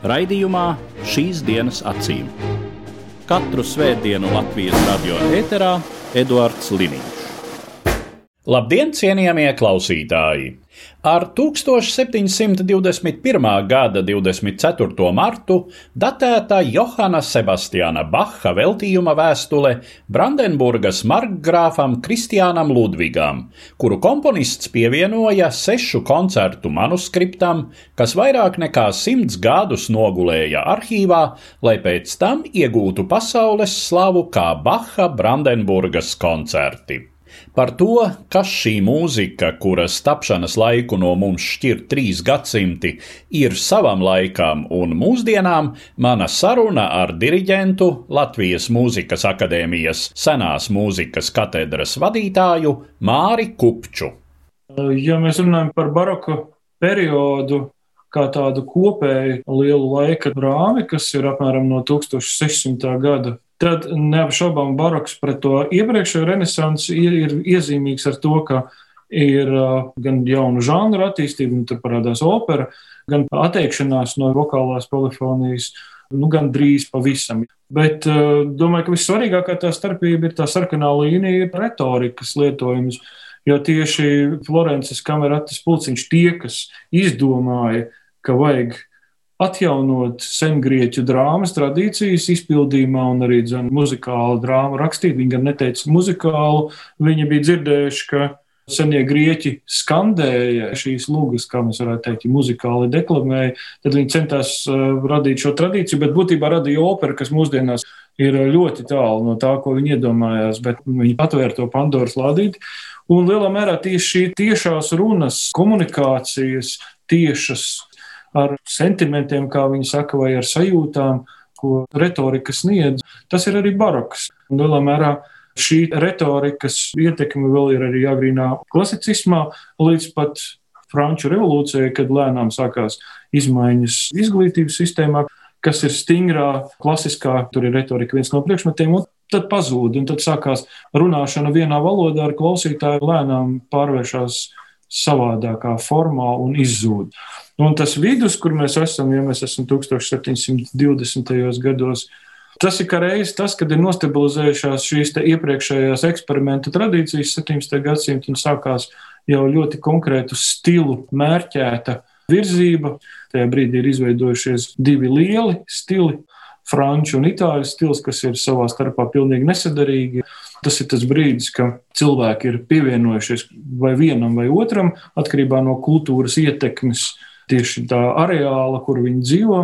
Raidījumā šīs dienas acīm. Katru svētdienu Latvijas radio eterā Eduards Liniņš. Labdien, cienījamie klausītāji! Ar 1721. gada 24. martu datēta Johana Sebastiāna Baha veltījuma vēstule Brandenburgas markgrāfam Kristiānam Ludvigam, kuru komponists pievienoja sešu koncertu manuskriptam, kas vairāk nekā simts gadus nogulēja arhīvā, lai pēc tam iegūtu pasaules slavu kā Baha Brandenburgas koncerti. Par to, kas šī mūzika, kuras tapšanas laiku no mums šķir trīs gadsimti, ir savam laikam un mūsdienām, mana saruna ar diriģentu Latvijas Mūzikas akadēmijas senās mūzikas katedras vadītāju Māri Kupču. Ja mēs runājam par baroku periodu, kā tādu kopēju lielu laika rāmi, kas ir apmēram no 1600. gada tad neapšaubām baroks pret to iepriekšējo renesansu ir, ir iezīmīgs ar to, ka ir gan jaunu žanru attīstība, un tur parādās opera, gan atteikšanās no vokālās polifonijas, nu, gan drīz pavisam. Bet domāju, ka vissvarīgākā tā starpība ir tā sarkanā līnija, retorikas lietojums. Jo tieši Florences kamerates pulciņš tie, kas izdomāja, ka vajag atjaunot sengrieķu drāmas tradīcijas izpildījumā un arī dzen, muzikālu drāmu rakstīt. Viņi gan neteica muzikālu, viņi bija dzirdējuši, ka senie grieķi skandēja šīs lūgas, kā mēs varētu teikt, muzikāli deklamēja. Tad viņi centās uh, radīt šo tradīciju, bet būtībā radīja operu, kas mūsdienās ir ļoti tālu no tā, ko viņi iedomājās, bet viņi patvēra to Pandoras lādīti. Un lielā mērā tieši šī tiešās runas, komunikācijas, tiešas ar sentimentiem, kā viņi saka, vai ar sajūtām, ko retorika sniedz. Tas ir arī baroks. Lielā mērā šī retorikas ietekme vēl ir arī agrīnā klasicismā, līdz pat Franču revolūcijai, kad lēnām sākās izmaiņas izglītības sistēmā, kas ir stingrā, klasiskā, tur ir retorika viens no priekšmetiem, un tad pazūd, un tad sākās runāšana vienā valodā ar klausītāju, lēnām pārvēršas savādākā formā un izzūd. Un tas vidus, kur mēs esam, ja mēs esam 1720. gados, tas ir kā reizes tas, kad ir nostabilizējušās šīs iepriekšējās eksperimentu tradīcijas 17. gadsimta un sākās jau ļoti konkrētu stilu mērķēta virzība. Tajā brīdī ir izveidojušies divi lieli stili franču un itāļu stils, kas ir savā starpā pilnīgi nesadarīgi. Tas ir tas brīdis, kad cilvēki ir pievienojušies vai vienam vai otram, atkarībā no kultūras ietekmes tieši tā areāla, kur viņi dzīvo.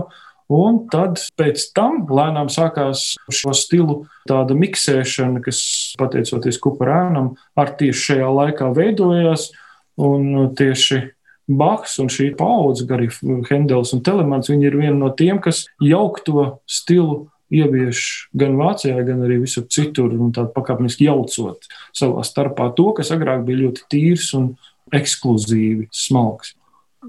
Un tad pēc tam lēnām sākās šo stilu tāda miksēšana, kas, pateicoties kuparēnam, ar tieši šajā laikā veidojās. Un tieši Baks un šī paudze, arī Hendels un Telemans, viņi ir viena no tiem, kas jauk to stilu ievieš gan Vācijā, gan arī visur citur, un tādā pakāpeniski jaucot savā starpā to, kas agrāk bija ļoti tīrs un ekskluzīvi smalks.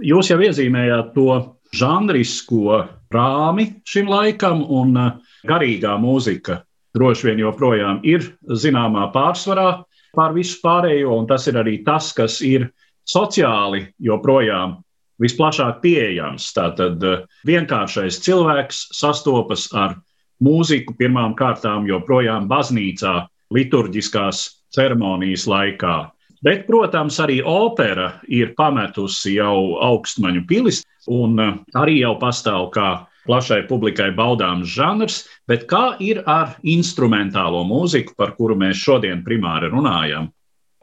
Jūs jau iezīmējāt to žanrisko rāmi šim laikam, un uh, garīgā mūzika droši vien joprojām ir zināmā pārsvarā pār visu pārējo, un tas ir arī tas, kas ir sociāli joprojām visplašāk pieejams. Tātad uh, vienkāršais cilvēks sastopas ar mūziku pirmām kārtām joprojām baznīcā, liturģiskās ceremonijas laikā. Bet, protams, arī opera ir pametusi jau augstmaņu pilis, un eh, arī jau pastāv kā plašai publikai baudāms žanrs, bet kā ir ar instrumentālo mūziku, par kuru mēs šodien primāri runājam?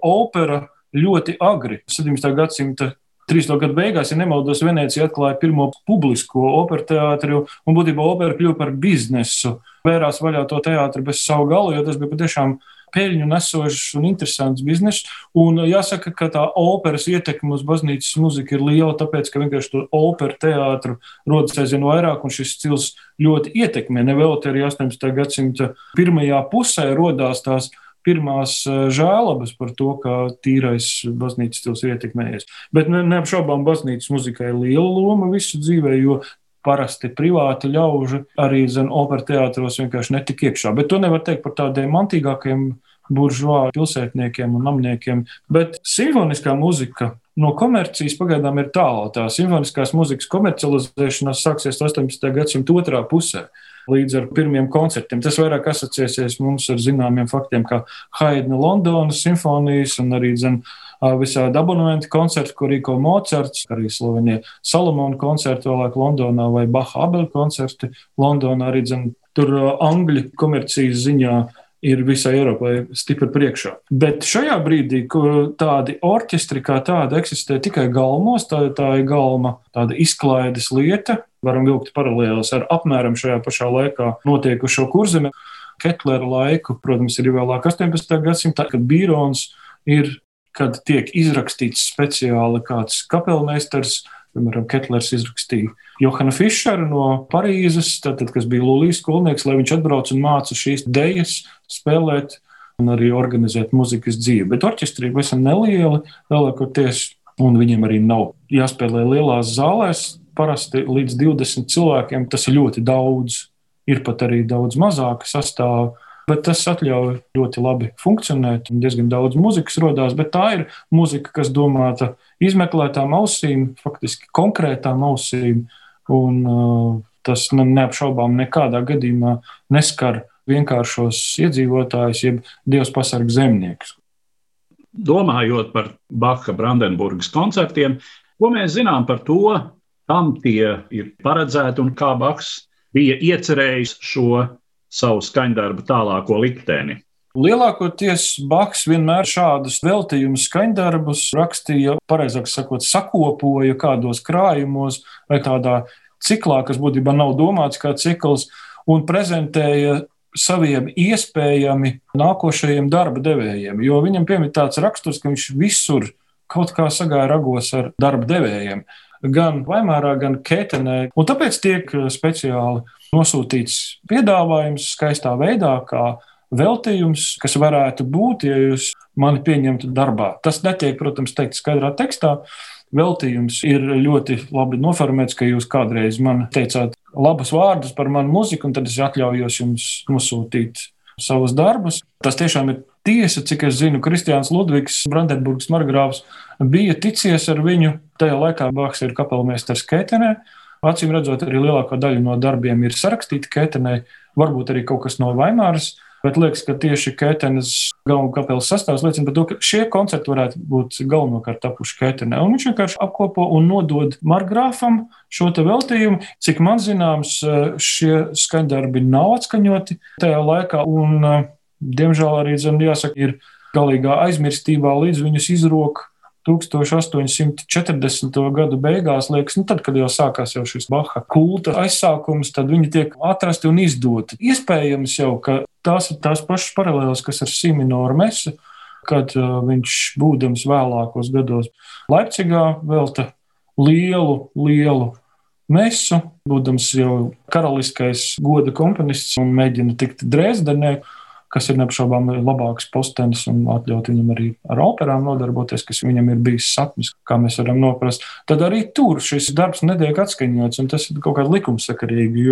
Opera ļoti agri, 17. gadsimta 30. gadu beigās, ja nemaldos, Venecija atklāja pirmo publisko operu teātri, un būtībā opera kļuva par biznesu. Vērās vaļā to teātri bez savu galu, jo tas bija patiešām peļņu nesošs un interesants bizness. Un jāsaka, ka tā operas ietekme uz baznīcas muziku ir liela, tāpēc, ka vienkārši to operu teātru rodas aizvien vairāk, un šis stils ļoti ietekmē. Nevēl arī 18. gadsimta pirmajā pusē rodās tās pirmās žēlabas par to, ka tīrais baznīcas stils ir ietekmējies. Bet neapšaubām baznīcas muzikai ir liela loma visu dzīvē, jo parasti privāti ļauži arī zem opera teātros vienkārši netika iekšā. Bet to nevar teikt par tādiem mantīgākiem buržuā pilsētniekiem un namniekiem. Bet simfoniskā muzika no komercijas pagaidām ir tālu. Tā simfoniskās muzikas komercializēšanās sāksies 18. gadsimta otrā pusē. Līdz ar pirmiem koncertiem. Tas vairāk asociēsies mums ar zināmiem faktiem, kā Haidna Londonas simfonijas un arī zem, visādi abonementi koncerti, ko rīko Mocards, arī Slovenija Salomona koncerti vēlāk Londonā vai Baha Abel koncerti Londonā arī zem, tur angļu komercijas ziņā ir visai Eiropai stipri priekšā. Bet šajā brīdī, kur tādi orķestri kā tādi eksistē tikai galmos, tā, tā ir galma tāda izklaides lieta, varam vilkt paralēlus ar apmēram šajā pašā laikā notiekušo kurzemi. Ketlera laiku, protams, ir vēlāk 18. gadsimta, kad Bīrons ir kad tiek izrakstīts speciāli kāds kapelmeistars, piemēram, Ketlers izrakstīja Johanu Fischeru no Parīzes, tātad, kas bija Lulijas skolnieks, lai viņš atbrauc un māca šīs dejas spēlēt un arī organizēt muzikas dzīvi. Bet orķestri ir visam nelieli, lielākoties, un viņiem arī nav jāspēlē lielās zālēs. Parasti līdz 20 cilvēkiem tas ir ļoti daudz. Ir pat arī daudz mazāka sastāvā bet tas ļauj ļoti labi funkcionēt, un diezgan daudz muzikas radās. Bet tā ir muzika, kas domāta izmeklētām ausīm, faktiski konkrētām ausīm, un uh, tas neapšaubām nekādā gadījumā neskar vienkāršos iedzīvotājus, jeb Dievs pasarg zemniekus. Domājot par Baha Brandenburgas koncertiem, ko mēs zinām par to, kam tie ir paredzēti un kā Baks bija iecerējis šo savu skaņdarbu tālāko likteni. Lielākoties Baks vienmēr šādus veltījumus skaņdarbus rakstīja, pareizāk sakot, sakopoja kādos krājumos vai tādā ciklā, kas būtībā nav domāts kā cikls, un prezentēja saviem iespējami nākošajiem darba devējiem. Jo viņam piemīt tāds raksturs, ka viņš visur kaut kā sagāja ragos ar darba devējiem. Gan Vaimārā, gan Ketenē. Un tāpēc tiek speciāli nosūtīts piedāvājums skaistā veidā, kā veltījums, kas varētu būt, ja jūs mani pieņemtu darbā. Tas netiek, protams, teikt skaidrā tekstā. Veltījums ir ļoti labi noformēts, ka jūs kādreiz man teicāt labus vārdus par manu muziku, un tad es atļaujos jums nosūtīt savus darbus. Tas tiešām ir tiesa, cik es zinu, Kristiāns Ludvigs, Brandenburgas margrāvs, bija ticies ar viņu. Tajā laikā Bāks ir kapelmeistars Keitenē. Acīm redzot, arī lielākā daļa no darbiem ir sarakstīta Ketenē, varbūt arī kaut kas no Vaimāras. Bet liekas, ka tieši Ketenes galvenā kapelas sastāvs liecina par to, ka šie koncerti varētu būt galvenokārt tapuši Ketenē. Un viņš vienkārši apkopo un nodod Margrāfam šo veltījumu. Cik man zināms, šie skaņdarbi nav atskaņoti tajā laikā. Un, diemžēl arī, zem, jāsaka, ir galīgā aizmirstībā līdz viņus izrok 1840. gadu beigās, liekas, nu tad, kad jau sākās jau šis Baha kulta aizsākums, tad viņi tiek atrasti un izdoti. Iespējams jau, ka tās ir tās pašas paralēlas, kas ar Siminoru Mesu, kad uh, viņš, būdams vēlākos gados Leipzigā, velta lielu, lielu mesu, būdams jau karaliskais goda komponists un mēģina tikt Dresdenē kas ir neapšaubām labāks postenis un atļaut viņam arī ar operām nodarboties, kas viņam ir bijis sapnis, kā mēs varam noprast. Tad arī tur šis darbs netiek atskaņots, un tas ir kaut kā likumsakarīgi.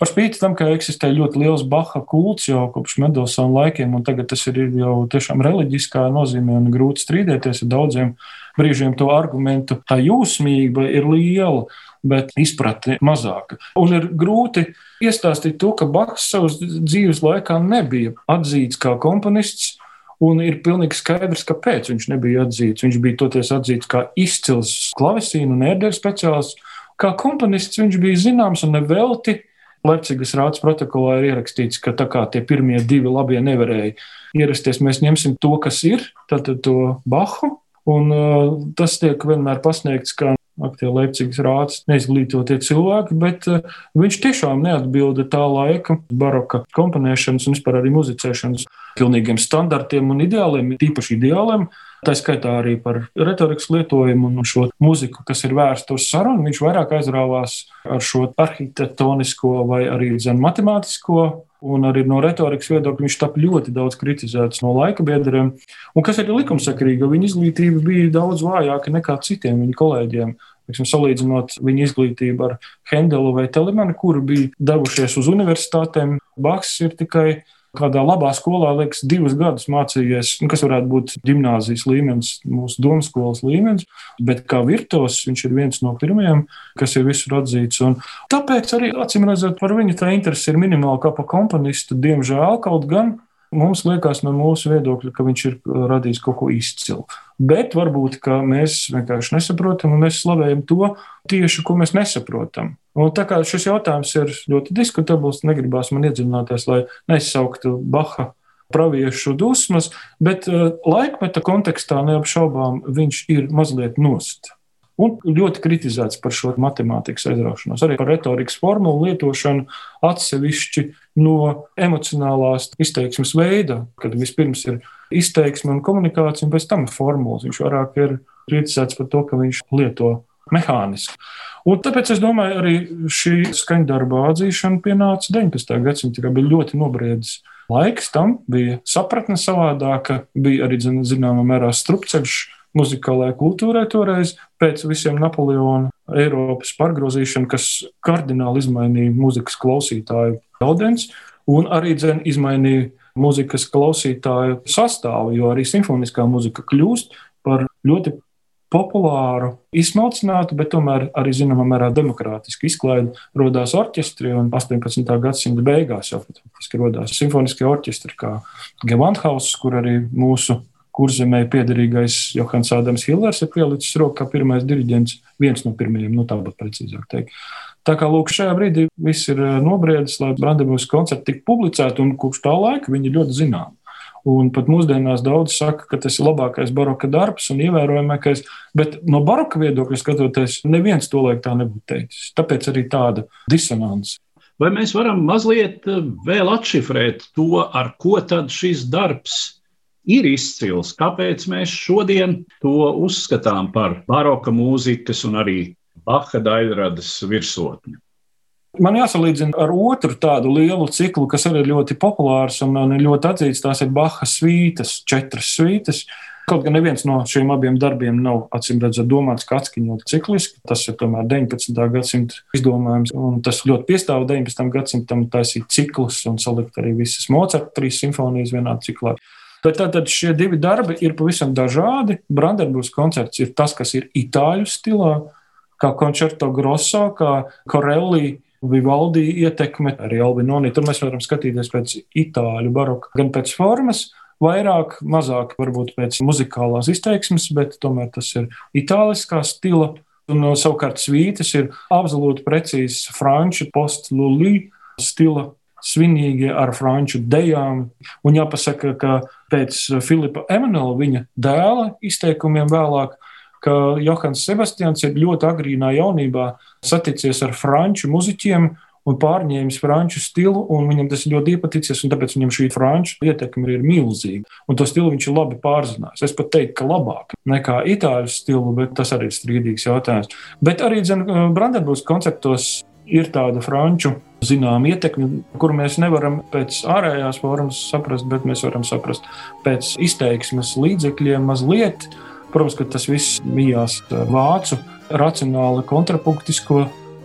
Par spīti tam, ka eksistē ļoti liels Baha kults jau kopš Mendelsona laikiem, un tagad tas ir jau tiešām reliģiskā nozīmē un grūti strīdēties ar daudziem brīžiem to argumentu. Tā jūsmība ir liela, bet izpratne mazāka. Un ir grūti iestāstīt to, ka Baks savas dzīves laikā nebija atzīts kā komponists. Un ir pilnīgi skaidrs, kāpēc viņš nebija atzīts. Viņš bija toties atzīts kā izcils klavesīnu un ērderu speciālists. Kā komponists viņš bija zināms un nevelti. Leipzigas rādes protokolā ir ierakstīts, ka tā kā tie pirmie divi labie nevarēja ierasties, mēs ņemsim to, kas ir, tātad to Bahu. Un uh, tas tiek vienmēr pasniegts kā aktie Leipzigas rāds, neizglītotie cilvēki, bet viņš tiešām neatbilda tā laika baroka komponēšanas un vispār arī muzicēšanas pilnīgiem standartiem un ideāliem, tīpaši ideāliem. Tā skaitā arī par retorikas lietojumu un šo mūziku, kas ir vērsta uz sarunu. Viņš vairāk aizrāvās ar šo arhitektonisko vai arī zem matemātisko. Un arī no retorikas viedokļa viņš tika ļoti daudz kritizēts no laika biedriem. Un kas ir likumsakarīgi, jo viņa izglītība bija daudz vājāka nekā citiem viņa kolēģiem. Liksim, salīdzinot viņa izglītību ar Hendelu vai Telemanu, kuri bija devušies uz universitātēm, Baks ir tikai kādā labā skolā, liekas, divus gadus mācījies, nu, kas varētu būt gimnāzijas līmenis, mūsu domu skolas līmenis, bet kā virtuos viņš ir viens no pirmajiem, kas ir visur atzīts. Un tāpēc arī, acīm redzot, par viņu tā interese ir minimāla kā pa komponistu, diemžēl kaut gan mums liekas no mūsu viedokļa, ka viņš ir radījis kaut ko izcilu. Bet varbūt mēs vienkārši nesaprotam, un mēs slavējam to tieši, ko mēs nesaprotam. Un tā kā šis jautājums ir ļoti diskutabls, negribās man iedziļināties, lai nesauktu Baha praviešu dusmas, bet uh, laikmeta kontekstā neapšaubām viņš ir mazliet nost. Un ļoti kritizēts par šo matemātikas aizraušanos, arī par retorikas formulu lietošanu atsevišķi no emocionālās izteiksmes veida, kad vispirms ir izteiksme un komunikācija, un pēc tam formulas. Viņš vairāk ir kritizēts par to, ka viņš lieto mehāniski. Un tāpēc es domāju, arī šī skaņdarba atzīšana pienāca 19. gadsimtā, kad bija ļoti nobriedzis laiks tam, bija sapratne savādāka, bija arī zināmā mērā strupceļš muzikālajai kultūrai toreiz pēc visiem Napoleona Eiropas pārgrozīšana, kas kardināli izmainīja muzikas klausītāju audens un arī dzen izmainīja muzikas klausītāju sastāvu, jo arī simfoniskā muzika kļūst par ļoti populāru, izsmalcinātu, bet tomēr arī zināmā mērā demokrātisku izklaidi radās orķestri. Un 18. gadsimta beigās jau faktiski radās simfoniskie orķestri, kā Gewandhaus, kur arī mūsu kurzemē piederīgais Johans Ādams Hillers ir pielicis roku kā pirmais diriģents, viens no pirmajiem, nu tā būtu precīzāk teikt. Tā kā lūk, šajā brīdī viss ir eh, nobriedis, lai Brandenburgas koncerti tiktu publicēti, un kopš tā laika viņi ļoti zināmi. Un pat mūsdienās daudz saka, ka tas ir labākais baroka darbs un ievērojamākais, bet no baroka viedokļa skatoties, neviens to laik tā nebūtu teicis. Tāpēc arī tāda disonance. Vai mēs varam mazliet eh, vēl atšifrēt to, ar ko tad šis darbs ir izcils? Kāpēc mēs šodien to uzskatām par baroka mūzikas un arī Baha daļradas virsotni? Man jāsalīdzina ar otru tādu lielu ciklu, kas arī ir ļoti populārs un ir ļoti atzīts. Tās ir Baha svītas, četras svītas. Kaut gan neviens no šiem abiem darbiem nav acīm redzot domāts kā atskaņot cikliski. Tas ir tomēr 19. gadsimta izdomājums, un tas ļoti piestāv 19. gadsimtam taisīt ciklus un salikt arī visas Mocarta trīs simfonijas vienā ciklā. Bet tātad šie divi darbi ir pavisam dažādi. Brandenburgas koncerts ir tas, kas ir itāļu stilā, kā koncerto grosso, kā Corelli Vivaldi ietekme, arī Albinoni. Tur mēs varam skatīties pēc itāļu baroka, gan pēc formas, vairāk, mazāk varbūt pēc muzikālās izteiksmes, bet tomēr tas ir itāliskā stila. Un uh, savukārt svītas ir absolūti precīzs franču post-lulī stila svinīgi ar franču dejām. Un jāpasaka, ka pēc Filipa Emanuela, viņa dēla izteikumiem vēlāk, ka Johans Sebastians ir ļoti agrīnā jaunībā saticies ar franču muzeķiem un pārņēmis franču stilu, un viņam tas ļoti iepaticies, un tāpēc viņam šī franču ietekme ir milzīga. Un to stilu viņš ir labi pārzinājis. Es pat teiktu, ka labāk nekā itāļu stilu, bet tas arī ir strīdīgs jautājums. Bet arī Brandenburgas konceptos ir tāda franču zinām ietekme, kuru mēs nevaram pēc ārējās formas saprast, bet mēs varam saprast pēc izteiksmes līdzekļiem mazliet. Protams, ka tas viss mijās vācu racionāli kontrapunktisko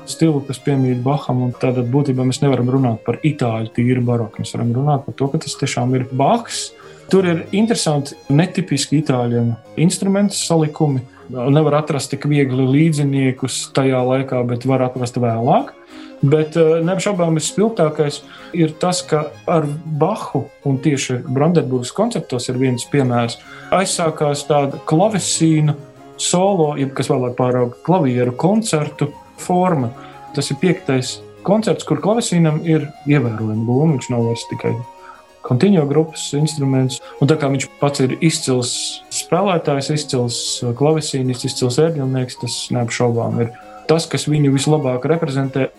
stilu, kas piemīt Baham. Tātad būtībā mēs nevaram runāt par itāļu tīru baroku. Mēs varam runāt par to, ka tas tiešām ir Bahs. Tur ir interesanti, netipiski itāļiem instrumentu salikumi. Nevar atrast tik viegli līdziniekus tajā laikā, bet var atrast vēlāk. Bet eh, neapšaubām spilgtākais ir tas, ka ar Bahu un tieši Brandenburgas koncertos ir viens piemērs. Aizsākās tāda klavesīna solo, jeb kas vēlāk pārauga klavieru koncertu forma. Tas ir piektais koncerts, kur klavesīnam ir ievērojama loma. Viņš nav vairs tikai kontiņo grupas instruments. Un tā kā viņš pats ir izcils spēlētājs, izcils klavesīnis, izcils ērģelnieks, tas neapšaubām ir tas, kas viņu vislabāk reprezentē.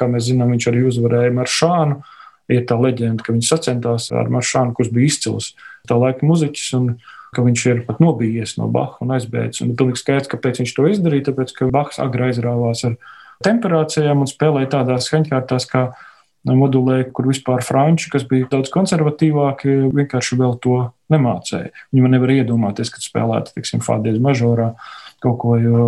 Kā mēs zinām, viņš arī uzvarēja Maršānu. Ir tā leģenda, ka viņš sacentās ar Maršānu, kurš bija izcils tā laika muzeķis, viņš ir pat nobijies no Baha un aizbēdzis. Ir pilnīgi skaidrs, kāpēc viņš to izdarīja. Tāpēc, ka Bahs agri aizrāvās ar temperācijām un spēlēja tādās skaņkārtās, kā modulēja, kur vispār franči, kas bija daudz konservatīvāki, vienkārši vēl to nemācēja. Viņi nevar iedomāties, kad spēlētu, teiksim, fādēs mažorā kaut ko, jo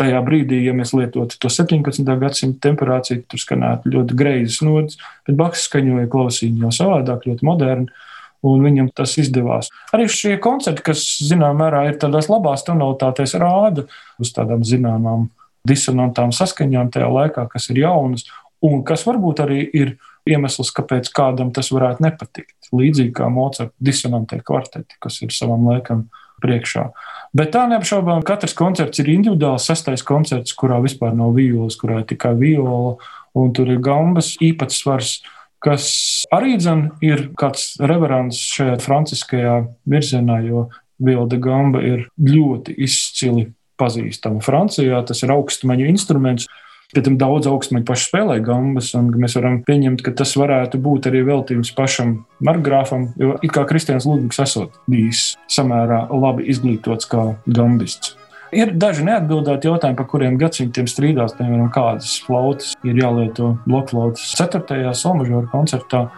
tajā brīdī, ja mēs lietotu to 17. gadsimta temperāciju, tur skanētu ļoti greizes nodas, bet Baks skaņoja klausīņu jau savādāk, ļoti moderni. Un viņam tas izdevās. Arī šie koncerti, kas, zināmā mērā, ir tādās labās tonalitātēs, rāda uz tādām zināmām disonantām saskaņām tajā laikā, kas ir jaunas, un kas varbūt arī ir iemesls, kāpēc kādam tas varētu nepatikt. Līdzīgi kā Mocarta disonantie kvarteti, kas ir savam laikam priekšā. Bet tā neapšaubām, katrs koncerts ir individuāls. Sastais koncerts, kurā vispār nav violas, kurā ir tikai viola, un tur ir gambas īpatsvars, kas arī dzen, ir kāds reverants šajā franciskajā virzienā, jo viola de gamba ir ļoti izcili pazīstama Francijā. Tas ir augstmaņu instruments. Pēc tam daudz augstmaņu paši spēlē gambas, un mēs varam pieņemt, ka tas varētu būt arī veltījums pašam Margrāfam, jo it kā Kristians Ludvigs esot bijis samērā labi izglītots kā gambists. Ir daži neatbildēti jautājumi, par kuriem gadsimtiem strīdās, piemēram, kādas flautas ir jālieto blokflautas. 4. solmažora koncertā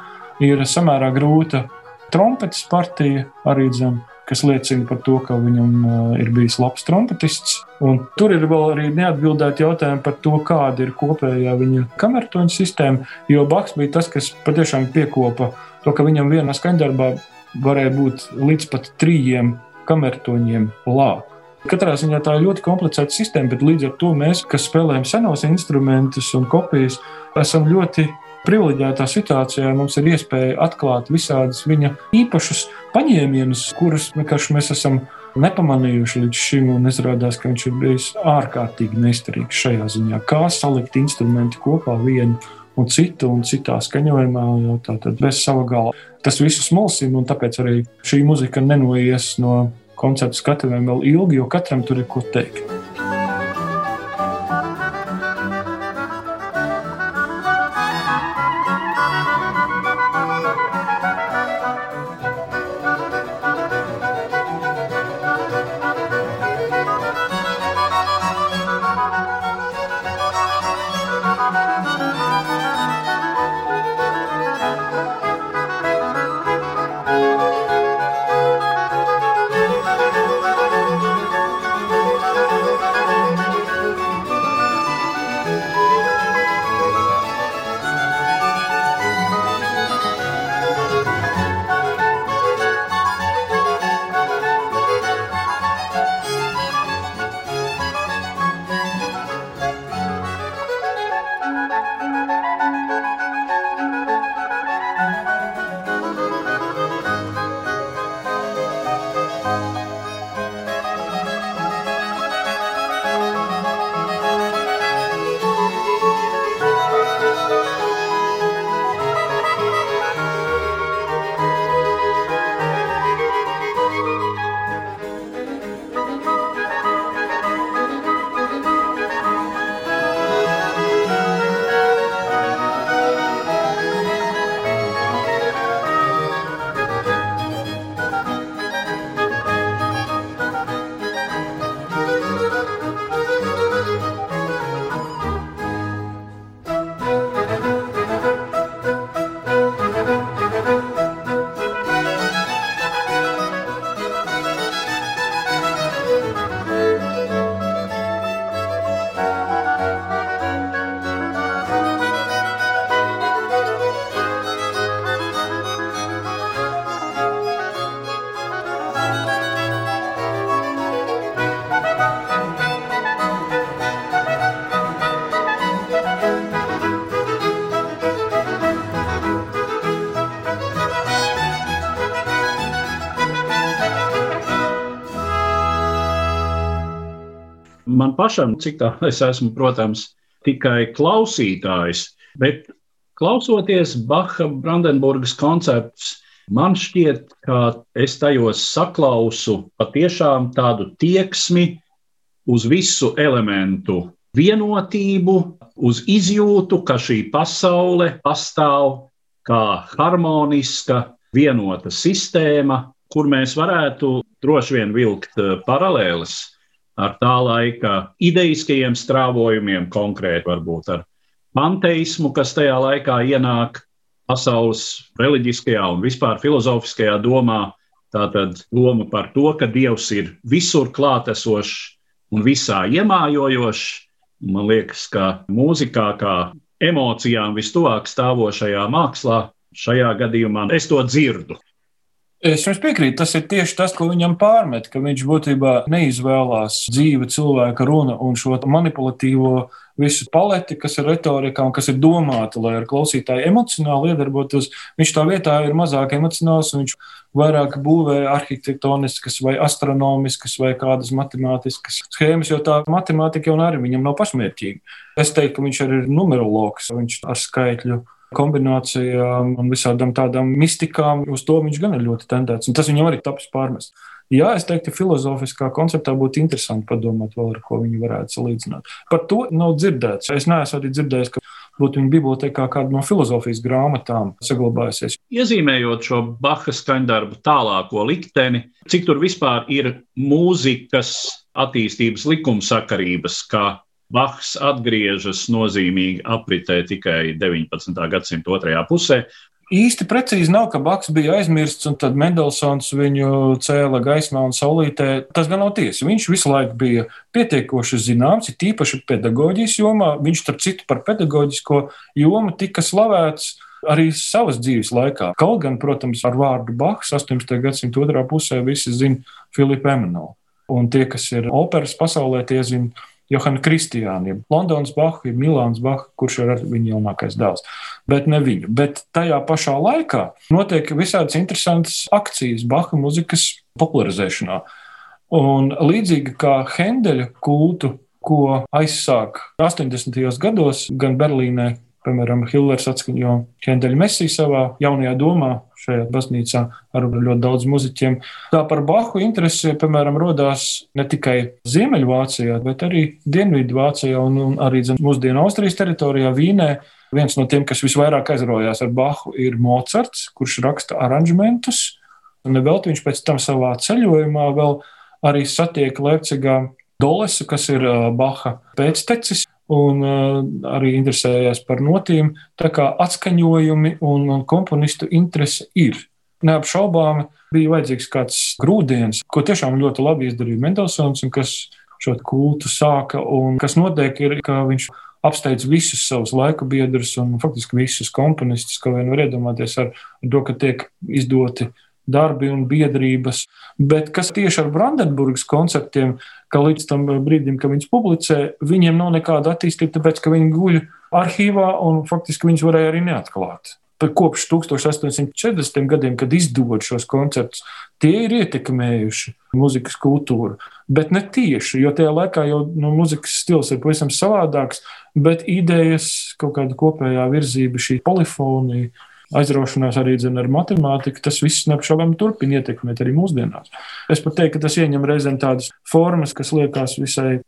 ir samērā grūta trompetes partija arī dzem kas liecina par to, ka viņam uh, ir bijis labs trompetists. Un tur ir vēl arī neatbildēti jautājumi par to, kāda ir kopējā viņa kamertoņa sistēma. Jo Baks bija tas, kas patiešām piekopa to, ka viņam vienā skaņdarbā varēja būt līdz pat trījiem kamertoņiem lāp. Katrā ziņā tā ir ļoti komplicēta sistēma, bet līdz ar to mēs, kas spēlējam senos instrumentus un kopijas, esam ļoti privileģētā situācijā mums ir iespēja atklāt visādus viņa īpašus paņēmienus, kurus vienkārši mēs esam nepamanījuši līdz šim, un izrādās, ka viņš ir bijis ārkārtīgi neizturīgs šajā ziņā. Kā salikt instrumenti kopā vienu un citu, un citā skaņojumā, jau tātad bez sava gala. Tas visu smulsina, un tāpēc arī šī muzika nenoies no koncertu skatuvēm vēl ilgi, jo katram tur ir ko teikt. Man pašam, cik tā es esmu, protams, tikai klausītājs, bet klausoties Baha Brandenburgas koncertus, man šķiet, ka es tajos saklausu patiešām tādu tieksmi uz visu elementu vienotību, uz izjūtu, ka šī pasaule pastāv kā harmoniska, vienota sistēma, kur mēs varētu droši vien vilkt paralēles ar tā laika ideiskajiem strāvojumiem, konkrēti varbūt ar panteismu, kas tajā laikā ienāk pasaules reliģiskajā un vispār filozofiskajā domā. Tātad doma par to, ka Dievs ir visur klātesošs un visā iemājojošs. Man liekas, ka mūzikā, kā emocijām vistuvāk stāvošajā mākslā, šajā gadījumā es to dzirdu. Es jums piekrītu, tas ir tieši tas, ko viņam pārmet, ka viņš būtībā neizvēlās dzīve cilvēka runu un šo manipulatīvo visu paleti, kas ir retorikā un kas ir domāta, lai ar klausītāju emocionāli iedarbotos. Viņš tā vietā ir mazāk emocionāls, viņš vairāk būvē arhitektoniskas vai astronomiskas vai kādas matemātiskas schēmas, jo tā matemātika jau arī viņam nav pašmērķīga. Es teiktu, ka viņš arī ir numerologs, viņš ar skaitļu kombinācijām un visādām tādām mistikām. Uz to viņš gan ir ļoti tendēts. Un tas viņam arī tapis pārmest. Jā, es teiktu, filozofiskā konceptā būtu interesanti padomāt, vēl, ar ko viņi varētu salīdzināt. Par to nav dzirdēts. Es neesmu arī dzirdējis, ka būtu viņa bibliotekā kāda no filozofijas grāmatām saglabājusies. Iezīmējot šo Baha skaņdarbu tālāko likteni, cik tur vispār ir mūzikas attīstības likumsakarības, kā Bachs atgriežas nozīmīgi apritē tikai 19. gadsimta otrajā pusē. Īsti precīzi nav, ka Baks bija aizmirsts, un tad Mendelsons viņu cēla gaismā un saulītē. Tas gan nav tiesa. Viņš visu laiku bija pietiekoši zināms, ir tīpaši pedagoģijas jomā. Viņš, starp citu, par pedagoģisko jomu tika slavēts arī savas dzīves laikā. Kaut gan, protams, ar vārdu Baks 18. gadsimta otrā pusē visi zina Filipu Emanuelu. Un tie, kas ir operas pasaulē, tie zina Johana Kristiāna, Londonas Baha, Milāns Baha, kurš ir viņa jaunākais dēls. Bet ne viņu. Bet tajā pašā laikā notiek visādas interesantas akcijas Baha muzikas popularizēšanā. Un līdzīgi kā Hendeļa kultu, ko aizsāk 80. gados gan Berlīnē, piemēram, Hillers atskaņo Hendeļa Messi savā jaunajā domā, šajā baznīcā ar ļoti daudz muzeķiem. Tā par Bahu interesi, piemēram, rodās ne tikai Ziemeļvācijā, bet arī Dienvidvācijā un, un arī zin, mūsdienu Austrijas teritorijā, Vīnē. Viens no tiem, kas visvairāk aizraujās ar Bahu, ir Mocards, kurš raksta aranžmentus. Un vēl viņš pēc tam savā ceļojumā arī satiek Leipzigā Dolesu, kas ir Baha pēctecis, un arī interesējās par notīm. Tā kā atskaņojumi un, un komponistu interese ir. Neapšaubāmi bija vajadzīgs kāds grūdienis, ko tiešām ļoti labi izdarīja Mendelsons, un kas šo kultu sāka, kas notiek ir, ka viņš apsteidz visus savus laika biedrus un faktiski visus komponistus, ko vien var iedomāties ar to, ka tiek izdoti darbi un biedrības. Bet kas tieši ar Brandenburgas konceptiem, ka līdz tam brīdim, kad viņas publicē, viņiem nav nekāda attīstība, tāpēc ka viņi guļ arhīvā un faktiski viņus varēja arī neatklāt. Kopš 1840. gadiem, kad izdod šos konceptus, tie ir ietekmējuši mūzikas kultūru. Bet ne tieši, jo tajā laikā jau nu, mūzikas stils ir pavisam savādāks, bet idejas, kaut kāda kopējā virzība, šī polifonija, aizraušanās arī dzen, ar matemātiku, tas viss neapšaubām turpina ietekmēt arī mūsdienās. Es pat teiktu, ka tas ieņem reizēm tādas formas, kas liekas visai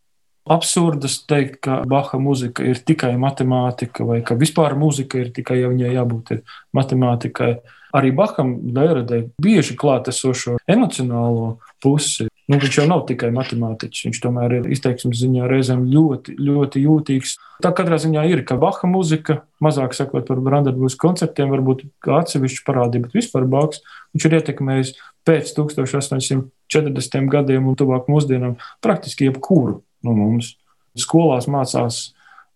absurdas teikt, ka Baha mūzika ir tikai matemātika, vai ka vispār mūzika ir tikai, ja viņai jābūt matemātikai. Arī Baham dēradē bieži klātesošo emocionālo pusi. Nu, viņš jau nav tikai matemātiķis, viņš tomēr ir izteiksmes ziņā reizēm ļoti, ļoti jūtīgs. Tā katrā ziņā ir, ka Baha mūzika, mazāk sakot par Brandenburgas koncertiem, varbūt kā atsevišķa parādība, bet vispār Baks, viņš ir ietekmējis pēc 1840 gadiem un tuvāk mūsdienām praktiski jebkuru no mums. Skolās mācās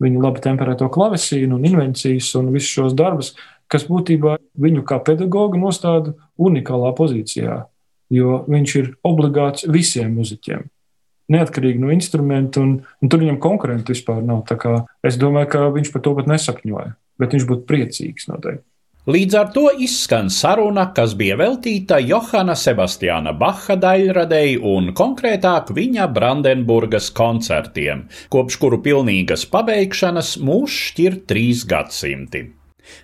viņa labi temperēto klavesīnu un invencijas un visus šos darbus, kas būtībā viņu kā pedagogu nostāda unikālā pozīcijā jo viņš ir obligāts visiem muzeķiem. Neatkarīgi no instrumenta, un, un tur viņam konkurentu vispār nav. Es domāju, ka viņš par to pat nesapņoja, bet viņš būtu priecīgs noteikti. Līdz ar to izskan saruna, kas bija veltīta Johana Sebastiāna Baha daļradei un konkrētāk viņa Brandenburgas koncertiem, kopš kuru pilnīgas pabeigšanas mūs šķir trīs gadsimti.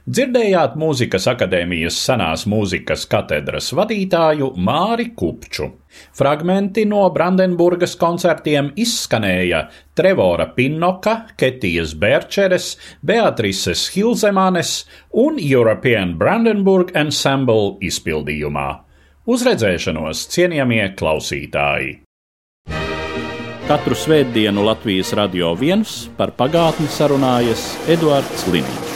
Dzirdējāt mūzikas akadēmijas senās mūzikas katedras vadītāju Māri Kupču. Fragmenti no Brandenburgas koncertiem izskanēja Trevora Pinnoka, Ketijas Berčeres, Beatrices Hilzemanes un European Brandenburg Ensemble izpildījumā. Uz redzēšanos, cienījamie klausītāji! Katru svētdienu Latvijas radio viens par pagātni sarunājas Eduards Liniņš.